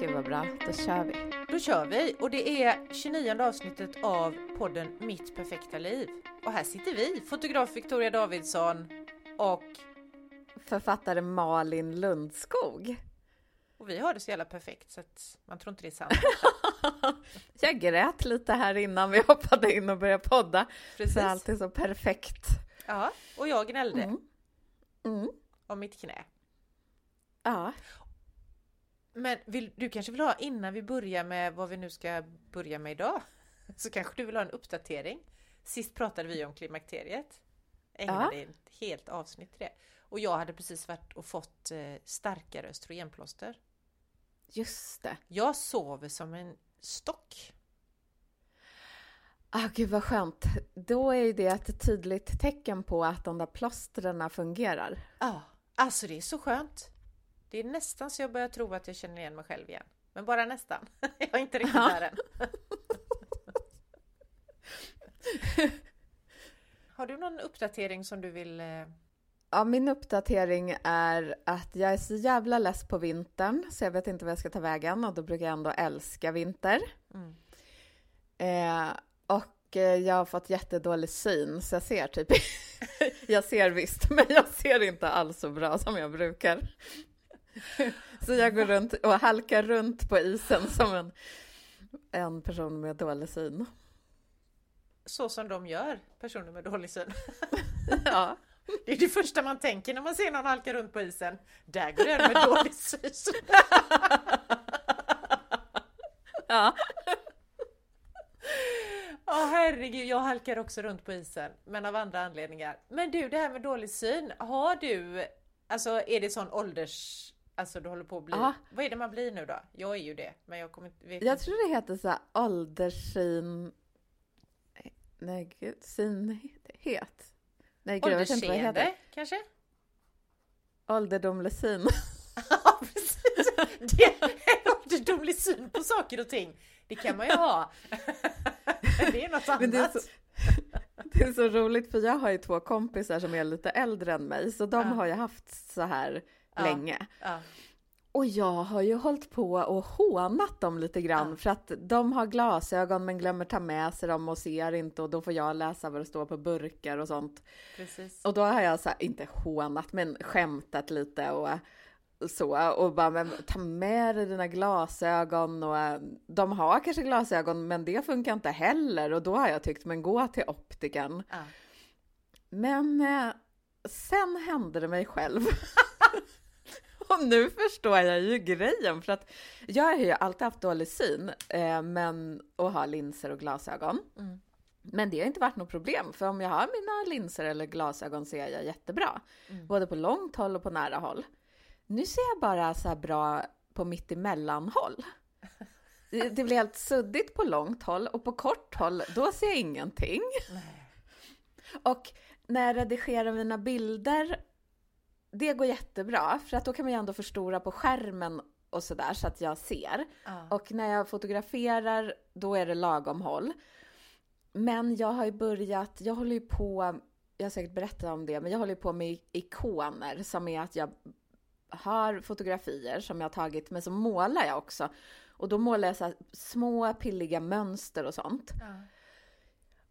Gud vad bra, då kör vi. Då kör vi och det är 29 avsnittet av podden Mitt perfekta liv. Och här sitter vi, fotograf Victoria Davidsson och Författare Malin Lundskog. och vi har det så jävla perfekt så att man tror inte det är sant. Jag grät lite här innan vi hoppade in och började podda. Precis. Så allt är så perfekt. Ja, och jag gnällde Mm. Mm. om mitt knä. Ja, Men vill, du kanske vill ha innan vi börjar med vad vi nu ska börja med idag? Så kanske du vill ha en uppdatering? Sist pratade vi om klimakteriet. Ägnade ett helt avsnitt till det. Och jag hade precis varit och fått eh, starkare östrogenplåster. just det. Jag sover som en stock. Ah, gud vad skönt. Då är ju det ett tydligt tecken på att de där plåstren fungerar. Ja, alltså det är så skönt. Det är nästan så jag börjar tro att jag känner igen mig själv igen. Men bara nästan. Jag är inte riktigt Ja. där än. Har du någon uppdatering som du vill... eh, Ja, min uppdatering är att jag är så jävla less på vintern så jag vet inte vad jag ska ta vägen och då brukar jag ändå älska vinter. Mm. Eh, och eh, jag har fått jättedålig syn så jag ser typ, jag ser visst, men jag ser inte alls så bra som jag brukar. så jag går runt och halkar runt på isen som en, en person med dålig syn. Så som de gör, personer med dålig syn. ja. Det är det första man tänker när man ser någon halka runt på isen. Där går den med dålig syn. ja. Ja herregud, jag halkar också runt på isen, men av andra anledningar. Men du, det här med dålig syn, har du, alltså är det sån ålders, alltså du håller på att bli, Ja. vad är det man blir nu då? Jag är ju det, men jag kommer inte, vet Jag inte. tror det heter så här ålderssyn... Nej gud, synhet. Nej gud, jag vet inte vad det heter. Kanske? Ålderdomlig syn. Ja precis! Det är en ålderdomlig syn på saker och ting. Det kan man ju ha. Det är något annat. Men det är, så, det är så roligt för jag har ju två kompisar som är lite äldre än mig så de Ja. har ju haft så här Ja. länge. Ja. Och jag har ju hållit på och hånat dem lite grann Ja. för att de har glasögon men glömmer ta med sig dem och ser inte och då får jag läsa vad det står på burkar och sånt. Precis. Och då har jag så här, inte hånat men skämtat lite och så och bara men ta med dig dina glasögon och de har kanske glasögon men det funkar inte heller och då har jag tyckt men gå till optiken. Ja. Men eh, sen hände det mig själv. och nu förstår jag ju grejen för att jag har ju alltid haft dålig syn eh, men, och har linser och glasögon. Mm. Men det har inte varit något problem för om jag har mina linser eller glasögon ser jag jättebra. Mm. Både på långt håll och på nära håll. Nu ser jag bara så här bra på mitt emellan håll. Det det blir helt suddigt på långt håll och på kort håll då ser jag ingenting. Nej. Och när jag redigerar mina bilder, det går jättebra för att då kan man ju ändå förstora på skärmen och sådär så att jag ser. Ja. Och när jag fotograferar, då är det lagom håll. Men jag har ju börjat, jag håller ju på, jag har säkert berättat om det, men jag håller ju på med ikoner som är att jag har fotografier som jag har tagit, men så målar jag också. Och då målar jag så små pilliga mönster och sånt. Ja.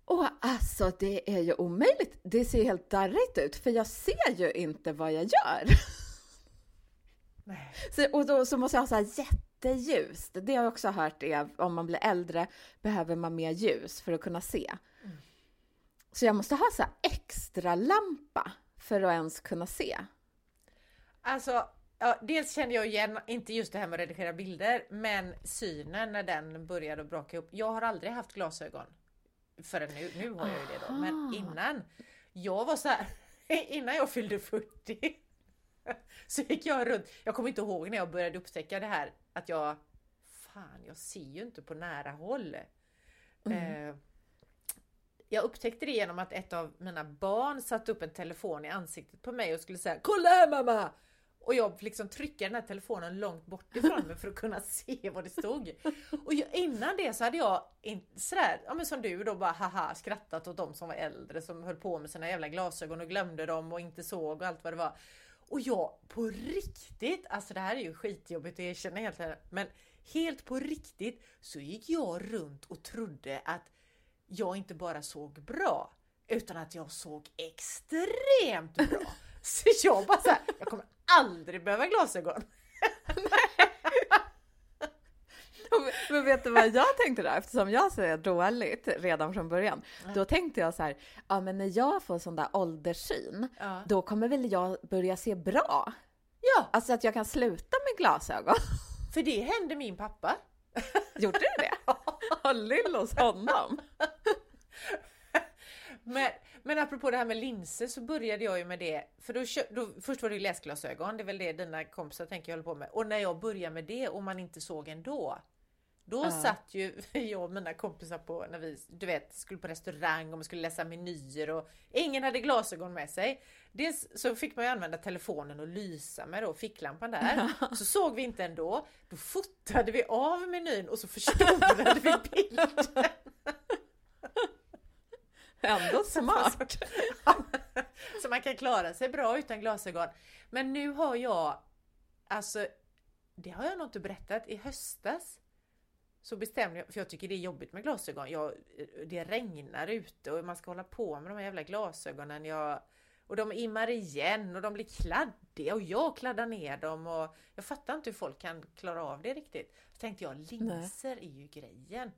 Och alltså det är ju omöjligt. Det ser helt darrigt ut för jag ser ju inte vad jag gör. Nej. Så, och då så måste jag ha så här jätteljust. Det har jag också hört är om man blir äldre behöver man mer ljus för att kunna se. Mm. Så jag måste ha så här extra lampa för att ens kunna se. Alltså, ja, dels kände jag igen, inte just det här med att redigera bilder, men synen när den började att braka upp. Jag har aldrig haft glasögon förrän nu. Nu har jag ju det då, men innan. Jag var så här, innan jag fyllde 40 så gick jag runt. Jag kommer inte ihåg när jag började upptäcka det här att jag, fan, jag ser ju inte på nära håll. Mm. Eh, jag upptäckte det genom att ett av mina barn satte upp en telefon i ansiktet på mig och skulle säga Kolla här mamma! Och jag fick liksom trycka den här telefonen långt bort ifrån mig för att kunna se vad det stod. Och jag, innan det så hade jag in, sådär, ja men som du då bara haha skrattat åt de som var äldre som höll på med sina jävla glasögon och glömde dem och inte såg och allt vad det var. Och jag på riktigt, alltså det här är ju skitjobbigt att erkänna helt men helt på riktigt så gick jag runt och trodde att jag inte bara såg bra utan att jag såg extremt bra. Så jag bara såhär, jag kommer aldrig behöva glasögon. Men vet du vad jag tänkte då? Eftersom jag ser dåligt redan från början. Då tänkte jag så här, ja men när jag får sån där ålderssyn, Ja. då kommer väl jag börja se bra? ja, Alltså att jag kan sluta med glasögon. för det hände min pappa. Gjorde du det? Håll lill hos honom. Men, men apropå det här med linser så började jag ju med det. För då, då, först var det ju läsglasögon, det är väl det dina kompisar tänker jag håller på med. Och när jag började med det och man inte såg ändå. Då Ja. satt ju jag och mina kompisar på när vi du vet, skulle på restaurang och man skulle läsa menyer och ingen hade glasögon med sig. Dels så fick man ju använda telefonen och lysa med då, ficklampan där. Så såg vi inte ändå. Då fotade vi av menyn och så förstorade vi bilden. Ändå smart. så man kan klara sig bra utan glasögon. Men nu har jag, alltså, det har jag nog inte berättat, i höstas så bestämde jag, för jag tycker det är jobbigt med glasögon. Jag, det regnar ute och man ska hålla på med de här jävla glasögonen. Jag, och de immar igen och de blir kladdiga och jag kladdar ner dem och jag fattar inte hur folk kan klara av det riktigt. Så tänkte jag, linser är ju grejen.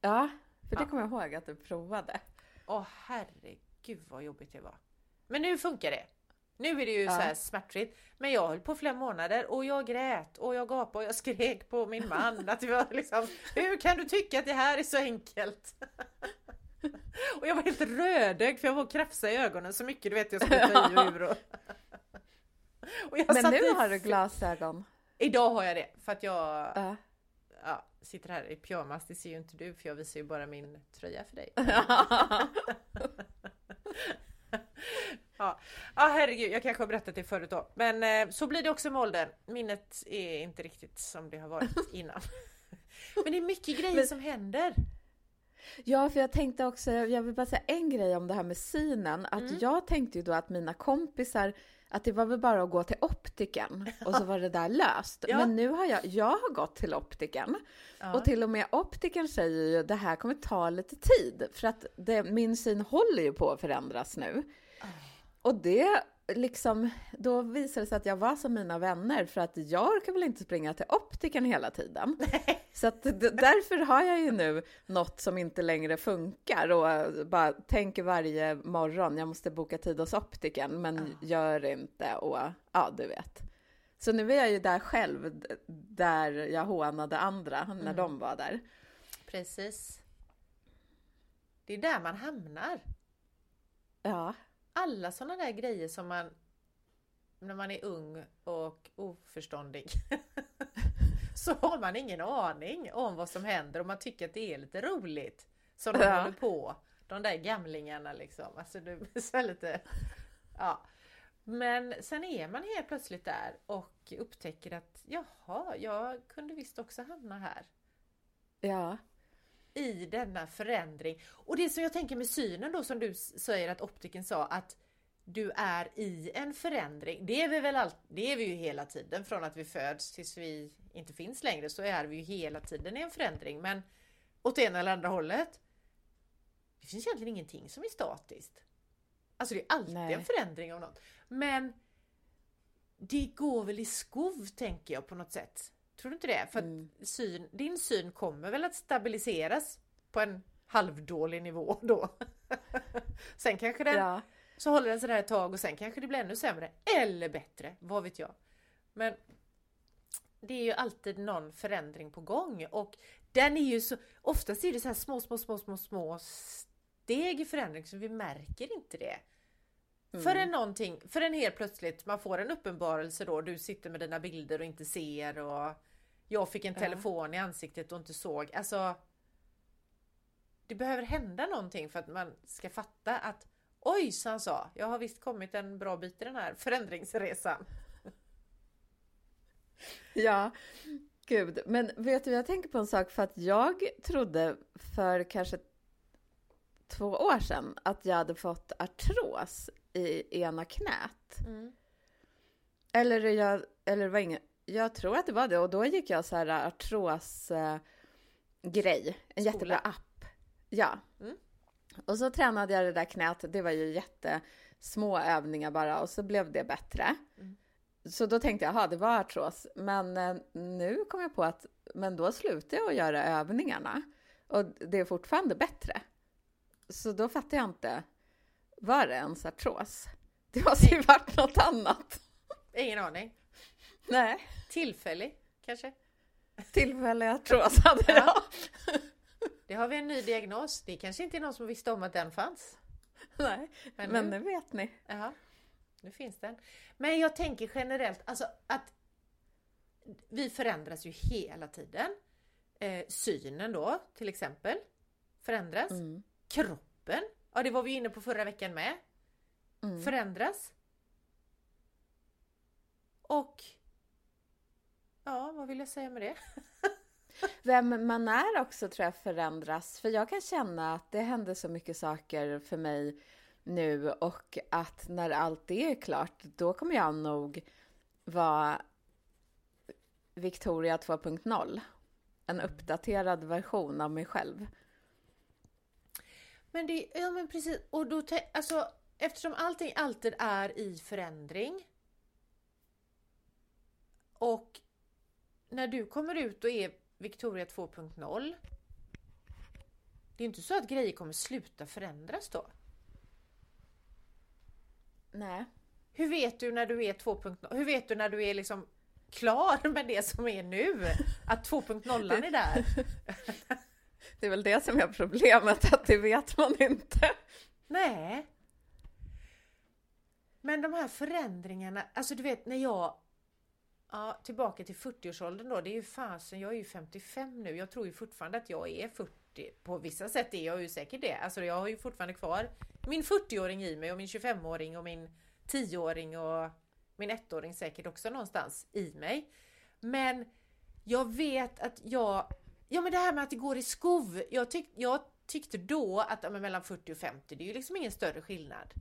Ja, för det Ja. kommer jag ihåg att du provade. Åh herregud vad jobbigt det var. Men nu funkar det. Nu är det ju Ja. så här smärtfritt. Men jag höll på flera månader och jag grät och jag gapade och jag skrek på min man att det var liksom Hur kan du tycka att det här är så enkelt? och jag var helt rödögd för jag var och krafsade i ögonen så mycket du vet jag skulle ta i och ur. Och... och Men nu i- har du glasögon. Idag har jag det för att jag Ja. Sitter här i pyjamas. Det ser ju inte du för jag visar ju bara min tröja för dig. Ja, ah, herregud, jag kanske har berättat det förut då. Men eh, så blir det också med åldern. Minnet är inte riktigt som det har varit innan. Men det är mycket grejer Men- som händer. Ja, för jag tänkte också, jag vill bara säga en grej om det här med synen. Att Mm. jag tänkte ju då att mina kompisar, att det var väl bara att gå till optiken och så var det där löst. Ja. Men nu har jag, jag har gått till optiken Ja. och till och med optiken säger ju det här kommer ta lite tid för att det, min syn håller ju på att förändras nu. Ah. Och det liksom, då visade det sig att jag var som mina vänner för att jag orkar väl inte springa till optiken hela tiden. Så att därför har jag ju nu något som inte längre funkar och eh, bara tänker varje morgon, jag måste boka tid hos optiken, men Ah. gör inte och ja, du vet. Så nu är jag ju där själv, där jag hånade andra när Mm. de var där. Precis. Det är där man hamnar. Ja, Alla sådana där grejer som man när man är ung och oförståndig så har man ingen aning om vad som händer och man tycker att det är lite roligt. Som de Ja. håller på. De där gamlingarna liksom. Alltså du så här lite... Ja. Men sen är man helt plötsligt där och upptäcker att jaha, jag kunde visst också hamna här ja, i denna förändring. Och det som jag tänker med synen då som du säger att optiken sa att du är i en förändring. Det är vi väl allt, det är vi ju hela tiden från att vi föds tills vi inte finns längre så är vi ju hela tiden i en förändring. Men åt ena eller andra hållet. Det finns egentligen ingenting som är statiskt. Alltså det är alltid Nej. en förändring av något. Men det går väl i skov tänker jag på något sätt. Tror du inte det? För Mm. syn, din syn kommer väl att stabiliseras på en halvdålig nivå då. sen kanske den, ja. så håller den sådär ett tag och sen kanske det blir ännu sämre. Eller bättre, vad vet jag. Men det är ju alltid någon förändring på gång och den är ju så, oftast är det så här små, små, små, små, små steg i förändring så vi märker inte det. Mm. Förrän någonting, förrän helt plötsligt man får en uppenbarelse då, du sitter med dina bilder och inte ser och jag fick en Ja. telefon i ansiktet och inte såg. Alltså Det behöver hända någonting för att man ska fatta att Oj, så han sa, jag har visst kommit en bra bit i den här förändringsresan. Ja, gud. Men vet du, jag tänker på en sak för att jag trodde för kanske två år sedan att jag hade fått artros i ena knät. Mm. Eller, jag, eller det var ingen, Jag tror att det var det och då gick jag så här artros eh, grej, en Skola. jättebra app. Ja. Mm. Och så tränade jag det där knät, det var ju jättesmå övningar bara och så blev det bättre. Mm. Så då tänkte jag, jaha, det var artros. Men eh, nu kom jag på att, men då slutade jag att göra övningarna. Och det är fortfarande bättre. Så då fattar jag inte, var det ens artros? Det måste ju varit något annat. Ingen aning. Nej, Tillfällig kanske? tillfällig artros hade jag. Ja. Det har vi en ny diagnos. Det kanske inte är någon som visste om att den fanns. Nej, Men, men nu, nu vet ni. Jaha, nu finns den. Men jag tänker generellt, alltså att vi förändras ju hela tiden. Eh, synen då, till exempel, förändras. Mm. Kroppen, ja det var vi inne på förra veckan med, Mm. förändras. Och ja, vad vill jag säga med det? Vem man är också tror jag förändras. För jag kan känna att det händer så mycket saker för mig nu och att när allt det är klart, då kommer jag nog vara Victoria 2.0. En uppdaterad version av mig själv. Men det, ja men precis, och då, alltså eftersom allting alltid är i förändring. Och när du kommer ut och är Victoria 2.0. Det är inte så att grejer kommer sluta förändras då. Nej. Hur vet du när du är 2.0? Hur vet du när du är liksom klar med det som är nu? Att 2.0 är där? Det är väl det som är problemet, att det vet man inte. Nej. Men de här förändringarna, alltså du vet när jag Ja, tillbaka till 40-årsåldern då, det är ju fasen, jag är ju 55 nu, jag tror ju fortfarande att jag är 40. På vissa sätt är jag ju säkert det, alltså jag har ju fortfarande kvar min 40-åring i mig och min 25-åring och min 10-åring och min 1-åring säkert också någonstans i mig. Men jag vet att jag, ja men det här med att det går i skov, jag, tyck, jag tyckte då att ja, mellan 40 och 50, det är ju liksom ingen större skillnad.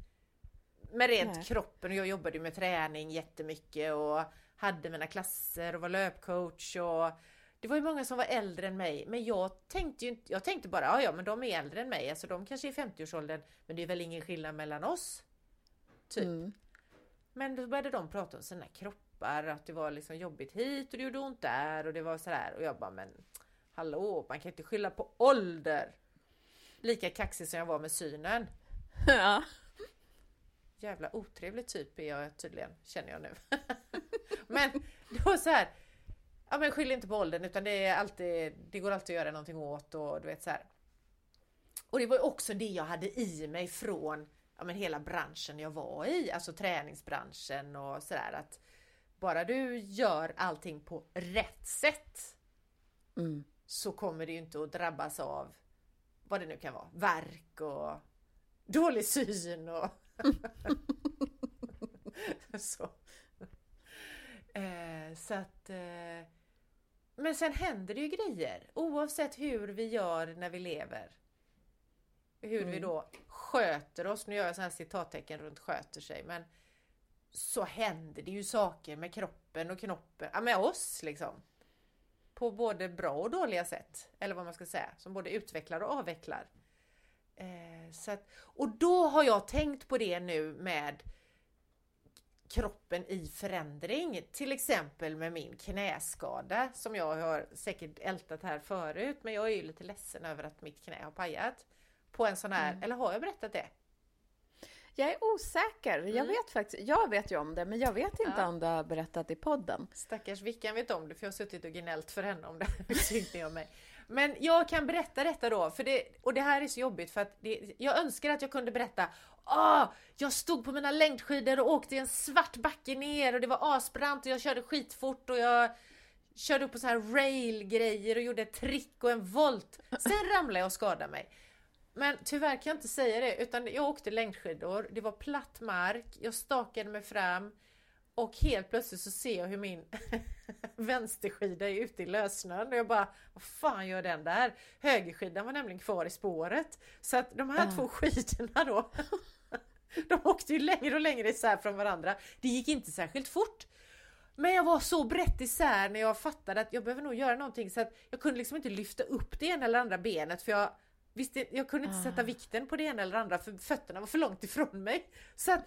Med rent Nej. kroppen och jag jobbade med träning jättemycket och hade mina klasser och var löpcoach och det var ju många som var äldre än mig, men jag tänkte ju inte, jag tänkte bara, ja ja men de är äldre än mig, alltså de kanske är 50-årsåldern, men det är väl ingen skillnad mellan oss? Typ. Mm. Men då började de prata om sina kroppar, att det var liksom jobbigt hit och det gjorde ont där och det var sådär och jag bara men hallå, man kan inte skylla på ålder. Lika kaxig som jag var med synen. Ja. Jävla otrevlig typ är jag tydligen, känner jag nu. men det var så här. Ja men skyll inte på åldern utan det är alltid, det går alltid att göra någonting åt och du vet så här. Och det var ju också det jag hade i mig från ja, men hela branschen jag var i, alltså träningsbranschen och sådär att bara du gör allting på rätt sätt Mm. Så kommer du ju inte att drabbas av vad det nu kan vara, värk och dålig syn och så. Eh, så att eh, Men sen händer det ju grejer oavsett hur vi gör när vi lever. Hur vi Mm. då sköter oss, nu gör jag sådana här citattecken runt sköter sig men så händer det ju saker med kroppen och knoppen, ja med oss liksom. På både bra och dåliga sätt, eller vad man ska säga, som både utvecklar och avvecklar. Eh, så att, och då har jag tänkt på det nu med kroppen i förändring. Till exempel med min knäskada som jag har säkert ältat här förut. Men jag är ju lite ledsen över att mitt knä har pajat. På en sån här, eller har jag berättat det? Jag är osäker. Jag Mm. vet faktiskt, jag vet ju om det, men jag vet inte Ja. om du har berättat i podden. Stackars Vickan vet om det för jag har suttit och gnällt för henne om det av mig. Men jag kan berätta detta då, för det, och det här är så jobbigt för att det, jag önskar att jag kunde berätta Ah, jag stod på mina längdskidor och åkte i en svart backe ner och det var asbrant och jag körde skitfort och jag körde upp på så här rail-grejer och gjorde ett trick och en volt. Sen ramlade jag och skadade mig. Men tyvärr kan jag inte säga det, utan jag åkte längdskidor, det var platt mark, jag stakade mig fram och helt plötsligt så ser jag hur min vänsterskida är ute i lössnön och jag bara, vad fan gör den där? Högerskidan var nämligen kvar i spåret. Så att de här Ah. två skidorna då, de åkte ju längre och längre isär från varandra. Det gick inte särskilt fort. Men jag var så brett isär när jag fattade att jag behöver nog göra någonting så att jag kunde liksom inte lyfta upp det ena eller andra benet för jag visste, jag kunde inte sätta Ah. vikten på det ena eller andra för fötterna var för långt ifrån mig. Så att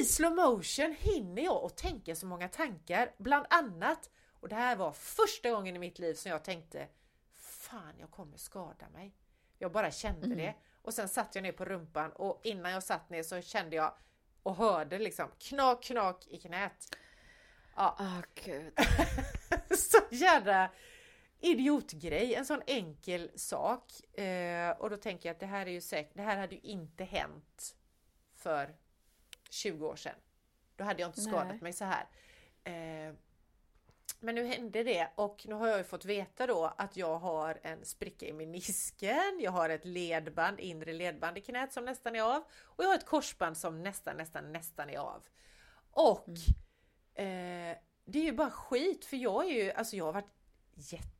i slow motion hinner jag att tänka så många tankar, bland annat, och det här var första gången i mitt liv som jag tänkte Fan, jag kommer skada mig. Jag bara kände Mm. det. Och sen satt jag ner på rumpan och innan jag satt ner så kände jag och hörde liksom knak, knak i knät. Ja, Åh gud. så jävla idiotgrej, en sån enkel sak. Eh, och då tänker jag att det här är ju säkert, det här hade ju inte hänt för 20 år sedan. Då hade jag inte skadat Nej. mig så här. Eh, men nu hände det och nu har jag ju fått veta då att jag har en spricka i menisken, jag har ett ledband, inre ledband i knät som nästan är av och jag har ett korsband som nästan, nästan, nästan är av. Och eh, det är ju bara skit för jag är ju, alltså jag har varit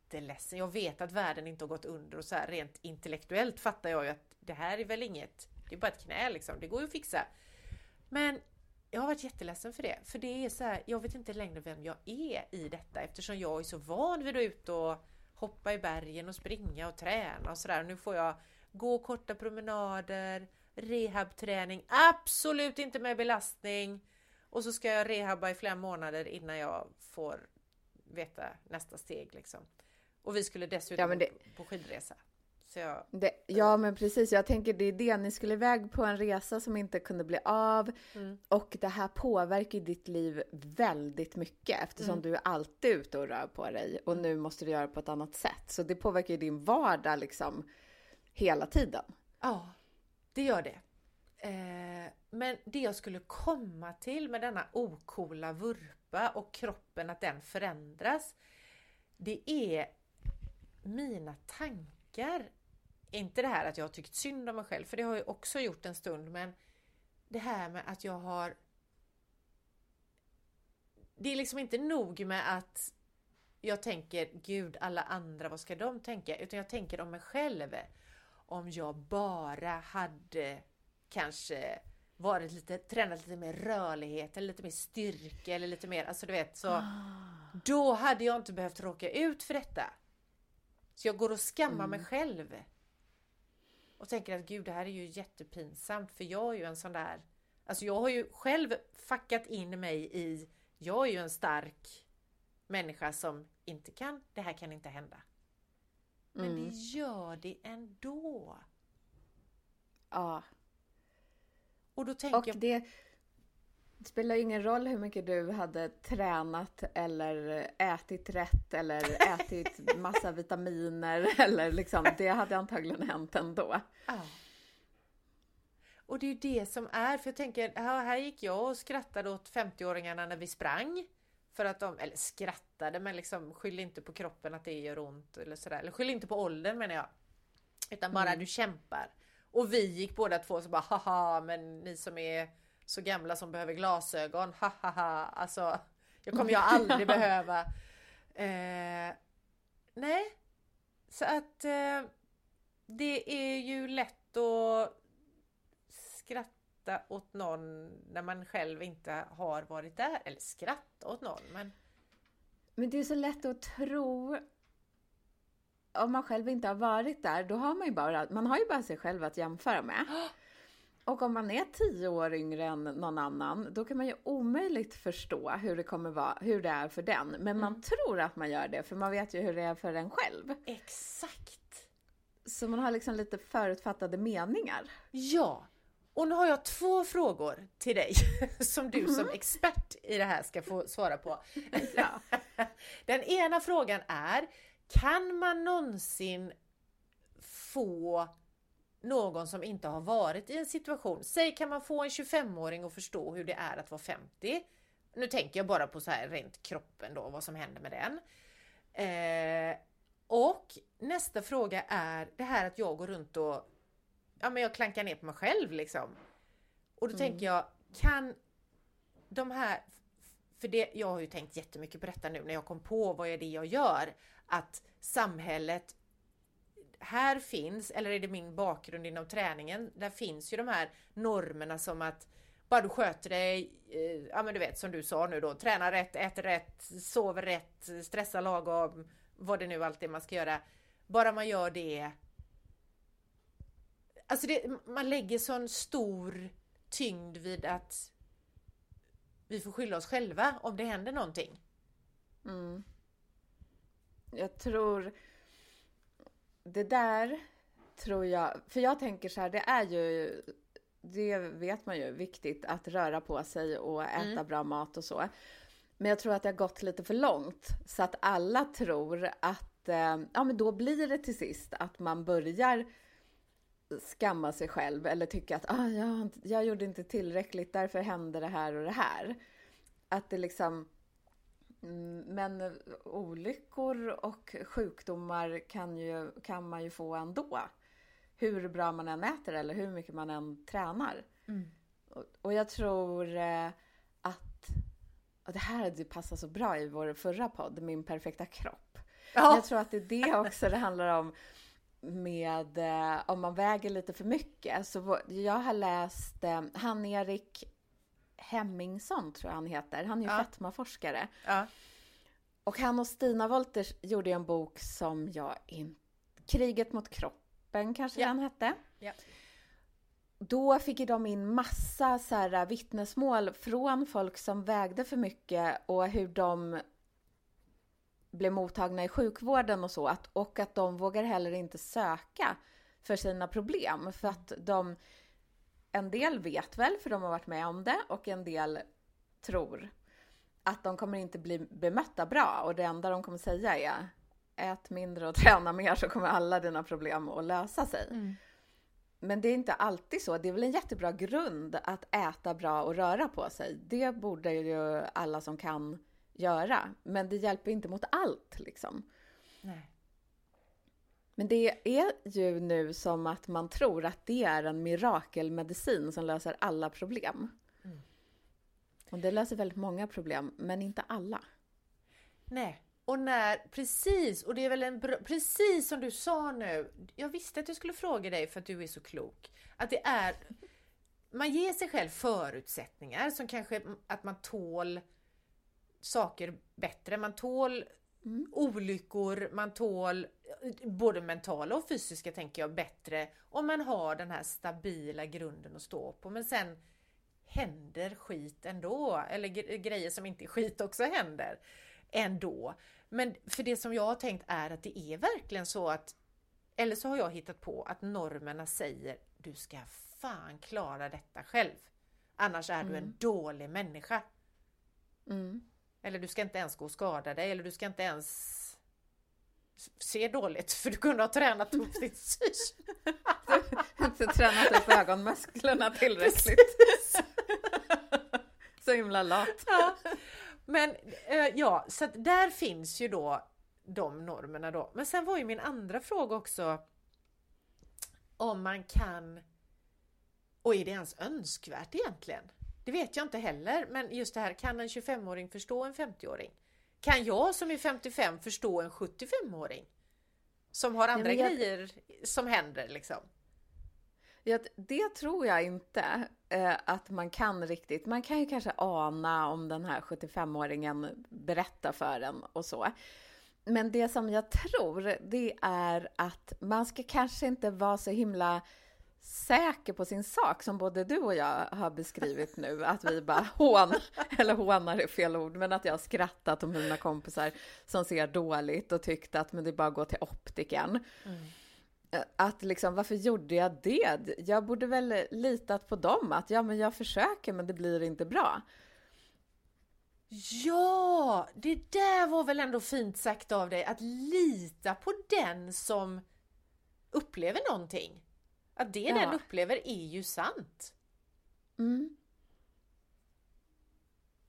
jätteledsen. Jag vet att världen inte har gått under och så här rent intellektuellt fattar jag ju att det här är väl inget, det är bara ett knä liksom, det går ju att fixa. Men jag har varit jätteledsen för det, för det är så här, jag vet inte längre vem jag är i detta eftersom jag är så van vid att ut och hoppa i bergen och springa och träna och sådär. Nu får jag gå korta promenader, rehabträning, absolut inte med belastning. Och så ska jag rehabba i flera månader innan jag får veta nästa steg liksom. Och vi skulle dessutom Ja, det- på skidresa. Jag, Det, ja, men precis. Jag tänker det är det. Ni skulle iväg på en resa som inte kunde bli av. Mm. Och det här påverkar ditt liv väldigt mycket eftersom Mm. du är alltid ute och rör på dig. Och nu måste du göra på ett annat sätt. Så det påverkar ju din vardag liksom hela tiden. Ja, det gör det. Eh, men det jag skulle komma till med denna okola vurpa och kroppen att den förändras. Det är mina tankar. Inte det här att jag har tyckt synd om mig själv, för det har jag också gjort en stund, men det här med att jag har det är liksom inte nog med att jag tänker Gud, alla andra, vad ska de tänka? Utan jag tänker om mig själv. Om jag bara hade kanske varit lite, tränat lite mer rörlighet eller lite mer styrka eller lite mer, alltså du vet så. Då hade jag inte behövt råka ut för detta. Så jag går och skammar mig själv. Och tänker att gud, det här är ju jättepinsamt för jag är ju en sån där Alltså jag har ju själv fuckat in mig i Jag är ju en stark människa som inte kan, det här kan inte hända. Men Mm. det gör det ändå. Ja. Och då tänker Och jag, det spelar ju ingen roll hur mycket du hade tränat eller ätit rätt eller ätit massa vitaminer eller liksom, det hade antagligen hänt ändå. ja. Och det är ju det som är, för jag tänker, här, här gick jag och skrattade åt 50-åringarna när vi sprang. För att de, eller skrattade, men liksom skyll inte på kroppen att det gör ont eller sådär. Eller skyll inte på åldern menar jag. Utan bara Mm. du kämpar. Och vi gick båda två så bara haha, men ni som är så gamla som behöver glasögon, hahaha. Alltså, jag kommer jag aldrig behöva. Eh, nej, så att eh, det är ju lätt att skratta åt någon när man själv inte har varit där. Eller skratta åt någon, men Men det är så lätt att tro om man själv inte har varit där, då har man ju bara, man har ju bara sig själv att jämföra med. Och om man är tio år yngre än någon annan, då kan man ju omöjligt förstå hur det kommer vara, hur det är för den. Men man tror att man gör det, för man vet ju hur det är för en själv. exakt! Så man har liksom lite förutfattade meningar. Ja! Och nu har jag två frågor till dig som du som expert i det här ska få svara på. Ja. Den ena frågan är, kan man någonsin få någon som inte har varit i en situation, säg kan man få en 25-åring att förstå hur det är att vara 50? Nu tänker jag bara på så här rent kroppen då, vad som händer med den. Eh, och nästa fråga är det här att jag går runt och ja, men jag klankar ner på mig själv liksom. Och då tänker jag, kan de här för det, jag har ju tänkt jättemycket på detta nu när jag kom på vad är det jag gör. Att samhället här finns, eller är det min bakgrund inom träningen, där finns ju de här normerna som att bara du sköter dig, eh, ja men du vet som du sa nu då, tränar rätt, äter rätt, sover rätt, stressar lagom, vad det nu alltid man ska göra. Bara man gör det. Alltså det, man lägger sån stor tyngd vid att vi får skylla oss själva om det händer någonting. Mm. Jag tror det där tror jag, för jag tänker så här, det är ju, det vet man ju, viktigt att röra på sig och äta mm. bra mat och så. Men jag tror att det har gått lite för långt så att alla tror att, eh, ja men då blir det till sist att man börjar skamma sig själv eller tycka att ah, jag, jag gjorde inte tillräckligt, därför hände det här och det här. Att det liksom men olyckor och sjukdomar kan, ju, kan man ju få ändå. Hur bra man än äter eller hur mycket man än tränar. Mm. Och, och, jag tror eh, att och det här det passar så bra i vår förra podd, Min perfekta kropp. Ja. Jag tror att det är det också det handlar om med eh, om man väger lite för mycket. Så jag har läst eh, han Erik Hemmingsson, tror jag han heter. Han är ju ja. fetmaforskare. Ja. Och han och Stina Wolters gjorde en bok som jag inte... Kriget mot kroppen kanske ja. den hette. Ja. Då fick de in massa så här vittnesmål från folk som vägde för mycket och hur de blev mottagna i sjukvården och så. Att, och att de vågar heller inte söka för sina problem. För att de, en del vet väl, för de har varit med om det, och en del tror att de kommer inte bli bemötta bra. Och det enda de kommer säga är ät mindre och träna mer så kommer alla dina problem att lösa sig. Mm. Men det är inte alltid så. Det är väl en jättebra grund att äta bra och röra på sig. Det borde ju alla som kan göra. Men det hjälper inte mot allt liksom. Nej. Men det är ju nu som att man tror att det är en mirakelmedicin som löser alla problem. Mm. Och det löser väldigt många problem, men inte alla. Nej, och när, precis, och det är väl en bra, precis som du sa nu. Jag visste att jag skulle fråga dig för att du är så klok. Att det är, man ger sig själv förutsättningar som kanske att man tål saker bättre. Man tål mm. olyckor, man tål både mentala och fysiska tänker jag bättre om man har den här stabila grunden att stå på. Men sen händer skit ändå, eller grejer som inte är skit också händer ändå. Men för det som jag har tänkt är att det är verkligen så att, eller så har jag hittat på att normerna säger du ska fan klara detta själv. Annars är mm. du en mm. dålig människa. Mm. Eller du ska inte ens gå och skada dig eller du ska inte ens se dåligt för du kunde ha tränat upp ditt sys. inte tränat upp ögonmusklerna tillräckligt. Så himla lat. Ja. Men eh, ja, så att där finns ju då de normerna då. Men sen var ju min andra fråga också om man kan och är det ens önskvärt egentligen? Det vet jag inte heller, men just det här, kan en 25-åring förstå en 50-åring? Kan jag som är 55 förstå en 75-åring? Som har andra jag... grejer som händer liksom. Ja, det tror jag inte eh, att man kan riktigt. Man kan ju kanske ana om den här 75-åringen berättar för en och så. Men det som jag tror, det är att man ska kanske inte vara så himla säker på sin sak som både du och jag har beskrivit nu. Att vi bara hån, eller hånar är fel ord, men att jag har skrattat om mina kompisar som ser dåligt och tyckte att men det är bara att gå till optiken. Mm. Att liksom, varför gjorde jag det? Jag borde väl litat på dem, att ja, men jag försöker, men det blir inte bra. Ja, det där var väl ändå fint sagt av dig, att lita på den som upplever någonting. Att det ja. den upplever är ju sant. Mm.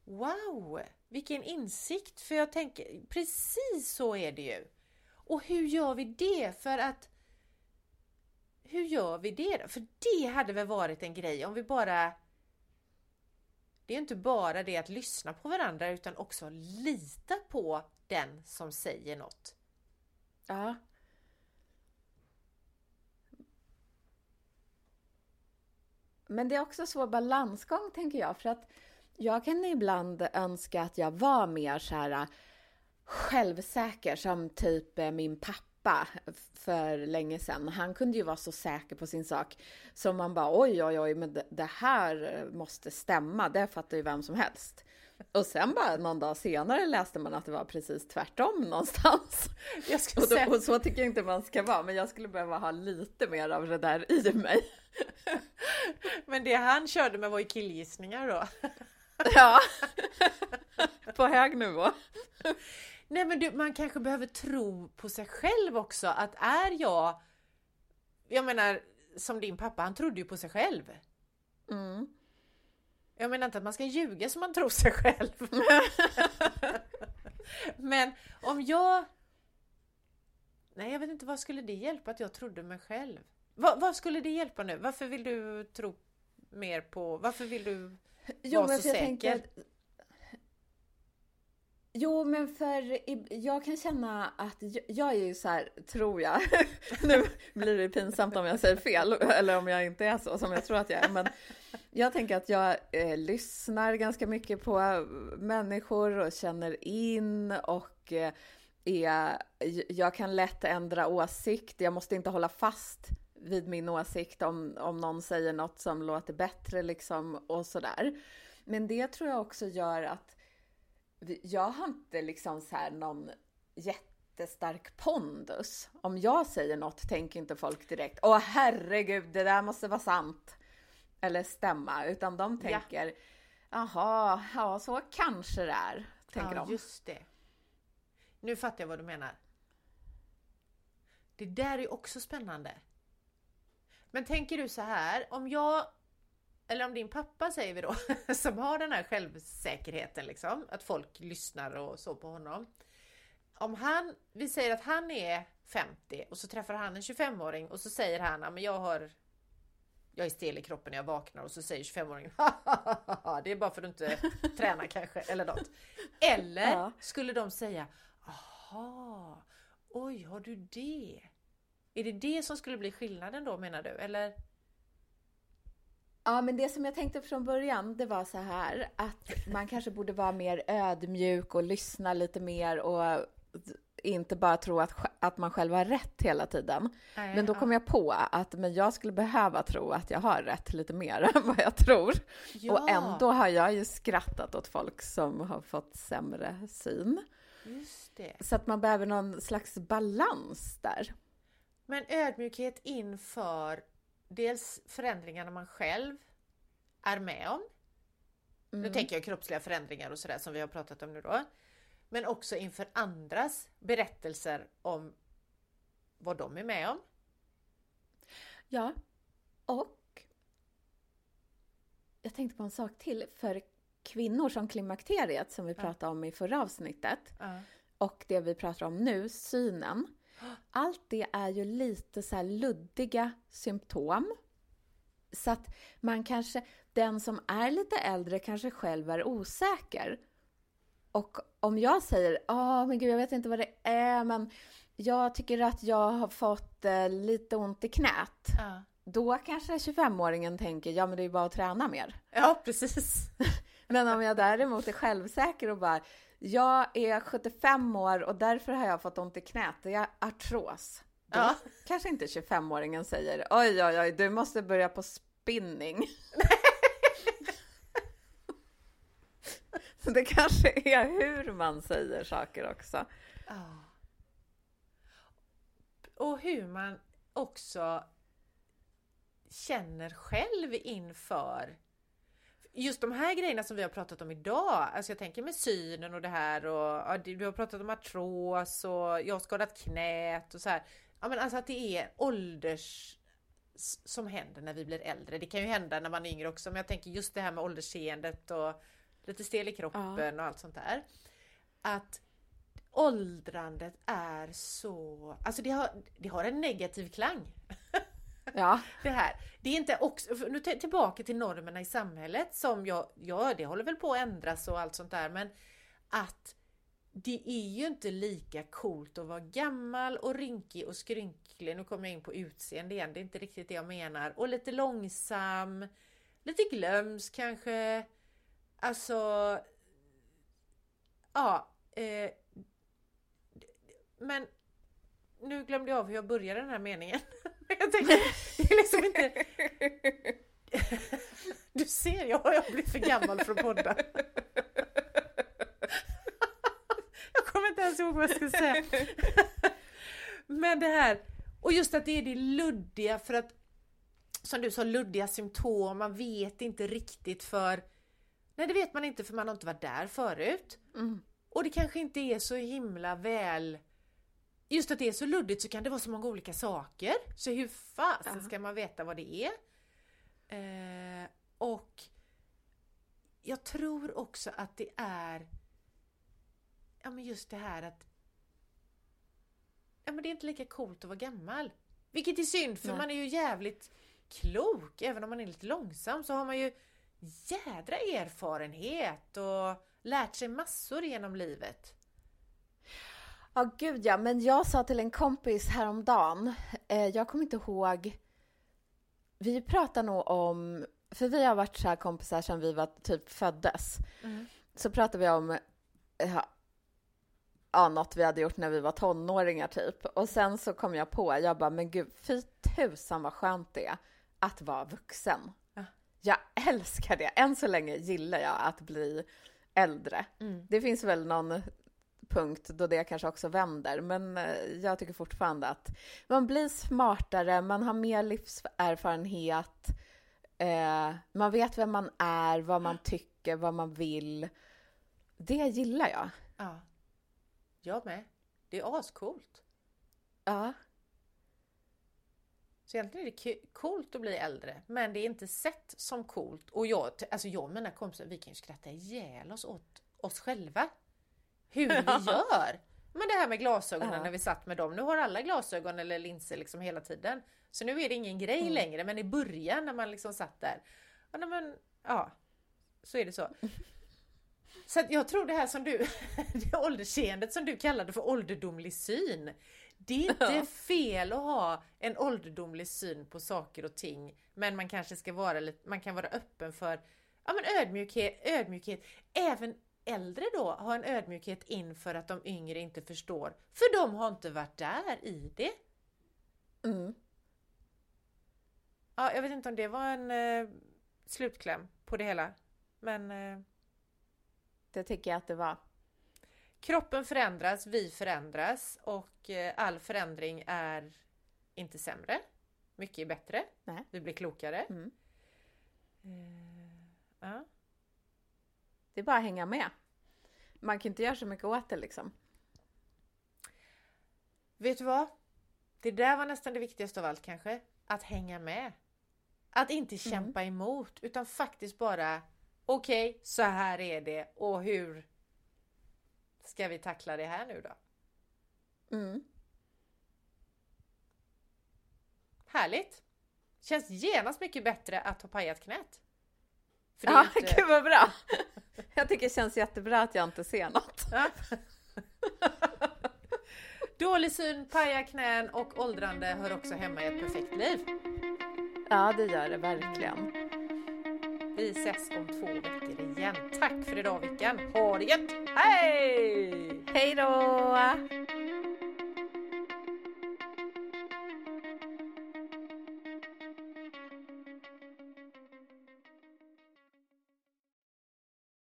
Wow, vilken insikt! För jag tänker, precis så är det ju. Och hur gör vi det? För att hur gör vi det då? För det hade väl varit en grej om vi bara det är inte bara det att lyssna på varandra utan också lita på den som säger något. Ja, Men det är också svår balansgång tänker jag, för att jag kan ibland önska att jag var mer så här äh, självsäker som typ äh, min pappa för länge sedan. Han kunde ju vara så säker på sin sak så man bara oj, oj, oj, men det här måste stämma. Det fattar ju vem som helst. Och sen bara någon dag senare läste man att det var precis tvärtom någonstans. och, då, och, så tycker jag inte man ska vara, men jag skulle behöva ha lite mer av det där i mig. Men det han körde med var ju killgissningar då? ja, på hög nivå. Nej men du, man kanske behöver tro på sig själv också, att är jag... Jag menar, som din pappa, han trodde ju på sig själv. Mm. Jag menar inte att man ska ljuga som man tror sig själv. Men om jag... Nej, jag vet inte, vad skulle det hjälpa att jag trodde mig själv? Vad, vad skulle det hjälpa nu? Varför vill du tro mer på... Varför vill du jo, vara så säker? Tänker, Jo, men för jag kan känna att jag är ju så här, tror jag, nu blir det pinsamt om jag säger fel eller om jag inte är så som jag tror att jag är, men jag tänker att jag eh, lyssnar ganska mycket på människor och känner in och eh, är, jag kan lätt ändra åsikt. Jag måste inte hålla fast vid min åsikt om, om någon säger något som låter bättre liksom och sådär. Men det tror jag också gör att jag har inte liksom så här någon jättestark pondus. Om jag säger något tänker inte folk direkt, åh herregud, det där måste vara sant. Eller stämma, utan de tänker, jaha, ja så kanske det är. Tänker ja, de. just det. Nu fattar jag vad du menar. Det där är också spännande. Men tänker du så här, om jag eller om din pappa säger vi då, som har den här självsäkerheten liksom, att folk lyssnar och så på honom. Om han, vi säger att han är 50 och så träffar han en 25-åring och så säger han, men jag har jag är stel i kroppen när jag vaknar och så säger 25-åringen det är bara för att du inte tränar kanske eller något. Eller ja. skulle de säga Aha, oj har du det? Är det det som skulle bli skillnaden då menar du? Eller? Ja, men det som jag tänkte från början, det var så här att man kanske borde vara mer ödmjuk och lyssna lite mer och inte bara tro att, att man själv har rätt hela tiden. Nej, men då kom jag på att men jag skulle behöva tro att jag har rätt lite mer än vad jag tror. Ja. Och ändå har jag ju skrattat åt folk som har fått sämre syn. Så att man behöver någon slags balans där. Men ödmjukhet inför dels förändringarna man själv är med om. Mm. Nu tänker jag kroppsliga förändringar och sådär som vi har pratat om nu då. Men också inför andras berättelser om vad de är med om. Ja, och jag tänkte på en sak till. För kvinnor som klimakteriet som vi pratade om i förra avsnittet ja. och det vi pratar om nu, synen. Allt det är ju lite så luddiga symptom. Så att man kanske, den som är lite äldre kanske själv är osäker. Och om jag säger, ja oh, men gud jag vet inte vad det är men jag tycker att jag har fått eh, lite ont i knät. Ja. Då kanske 25-åringen tänker, ja men det är ju bara att träna mer. Ja precis. men om jag däremot är självsäker och bara, jag är 75 år och därför har jag fått ont i knät. Det är artros. Då ja. kanske inte 25-åringen säger oj, oj, oj, du måste börja på spinning. det kanske är hur man säger saker också. Ja. Och hur man också känner själv inför just de här grejerna som vi har pratat om idag, alltså jag tänker med synen och det här och ja, du har pratat om artros och jag har skadat knät och så här. Ja men alltså att det är ålders som händer när vi blir äldre. Det kan ju hända när man är yngre också men jag tänker just det här med åldersseendet och lite stel i kroppen ja. och allt sånt där. Att åldrandet är så, alltså det har, det har en negativ klang. Ja. Det här. Det är inte också, nu tillbaka till normerna i samhället som jag, ja det håller väl på att ändras och allt sånt där men att det är ju inte lika coolt att vara gammal och rynkig och skrynklig. Nu kommer jag in på utseende igen, det är inte riktigt det jag menar. Och lite långsam. lite glömsk kanske. Alltså, ja. Eh, men nu glömde jag av hur jag började den här meningen. jag tänker, det är liksom inte... Du ser, jag har blivit för gammal för att podda. Jag kommer inte ens ihåg vad jag skulle säga. Men det här, och just att det är det luddiga för att som du sa, luddiga symptom, man vet inte riktigt för Nej det vet man inte för man har inte varit där förut. Mm. Och det kanske inte är så himla väl Just att det är så luddigt så kan det vara så många olika saker. Så hur fasen ska man veta vad det är? Eh, och jag tror också att det är Ja men just det här att Ja men det är inte lika coolt att vara gammal. Vilket är synd för Nej. man är ju jävligt klok. Även om man är lite långsam så har man ju jädra erfarenhet och lärt sig massor genom livet. Ja, gud ja. Men jag sa till en kompis häromdagen, eh, jag kommer inte ihåg, vi pratar nog om, för vi har varit så här kompisar sedan vi var typ föddes. Så pratade vi om, eh, ja, något vi hade gjort när vi var tonåringar typ. Och sen så kom jag på, jag bara, men gud, fy tusan vad skönt det är att vara vuxen. Ja. Jag älskar det. Än så länge gillar jag att bli äldre. Mm. Det finns väl någon punkt då det kanske också vänder, men eh, jag tycker fortfarande att man blir smartare, man har mer livserfarenhet, eh, man vet vem man är, vad man tycker, vad man vill. Det gillar jag. Ja. Jag med. Det är ascoolt. Ja. Så egentligen är det coolt att bli äldre, men det är inte sett som coolt. Och jag, alltså jag och mina kompisar, vi kan ju skratta ihjäl oss åt oss själva. Hur vi gör! Men det här med glasögonen när vi satt med dem. Nu har alla glasögon eller linser liksom hela tiden. Så nu är det ingen grej Mm. längre, men i början när man liksom satt där. Ja, men, ja så är det så. Så jag tror det här som du, det åldersseendet som du kallade för ålderdomlig syn. Det är inte fel att ha en ålderdomlig syn på saker och ting. Men man kanske ska vara lite, man kan vara öppen för ja, men ödmjukhet, ödmjukhet. Även äldre då har en ödmjukhet inför att de yngre inte förstår. För de har inte varit där i det. Mm. Ja, jag vet inte om det var en eh, slutkläm på det hela. Men eh, Det tycker jag att det var. kroppen förändras, vi förändras och eh, all förändring är inte sämre. Mycket är bättre. Nej. Vi blir klokare. Mm. Eh, ja. Det är bara att hänga med. Man kan inte göra så mycket åt det liksom. Vet du vad? Det där var nästan det viktigaste av allt kanske. Att hänga med. Att inte kämpa emot utan faktiskt bara okej, så här är det och hur ska vi tackla det här nu då? Mm. Härligt! Känns genast mycket bättre att ha pajat knät. För det Ja, inte- gud vad bra! Jag tycker det känns jättebra att jag inte ser något. Ja. Dålig syn, paja knän och åldrande hör också hemma i ett perfekt liv. Ja, det gör det verkligen. Vi ses om två veckor igen. Tack för idag Vickan. Ha det gött! Hej! Hej då!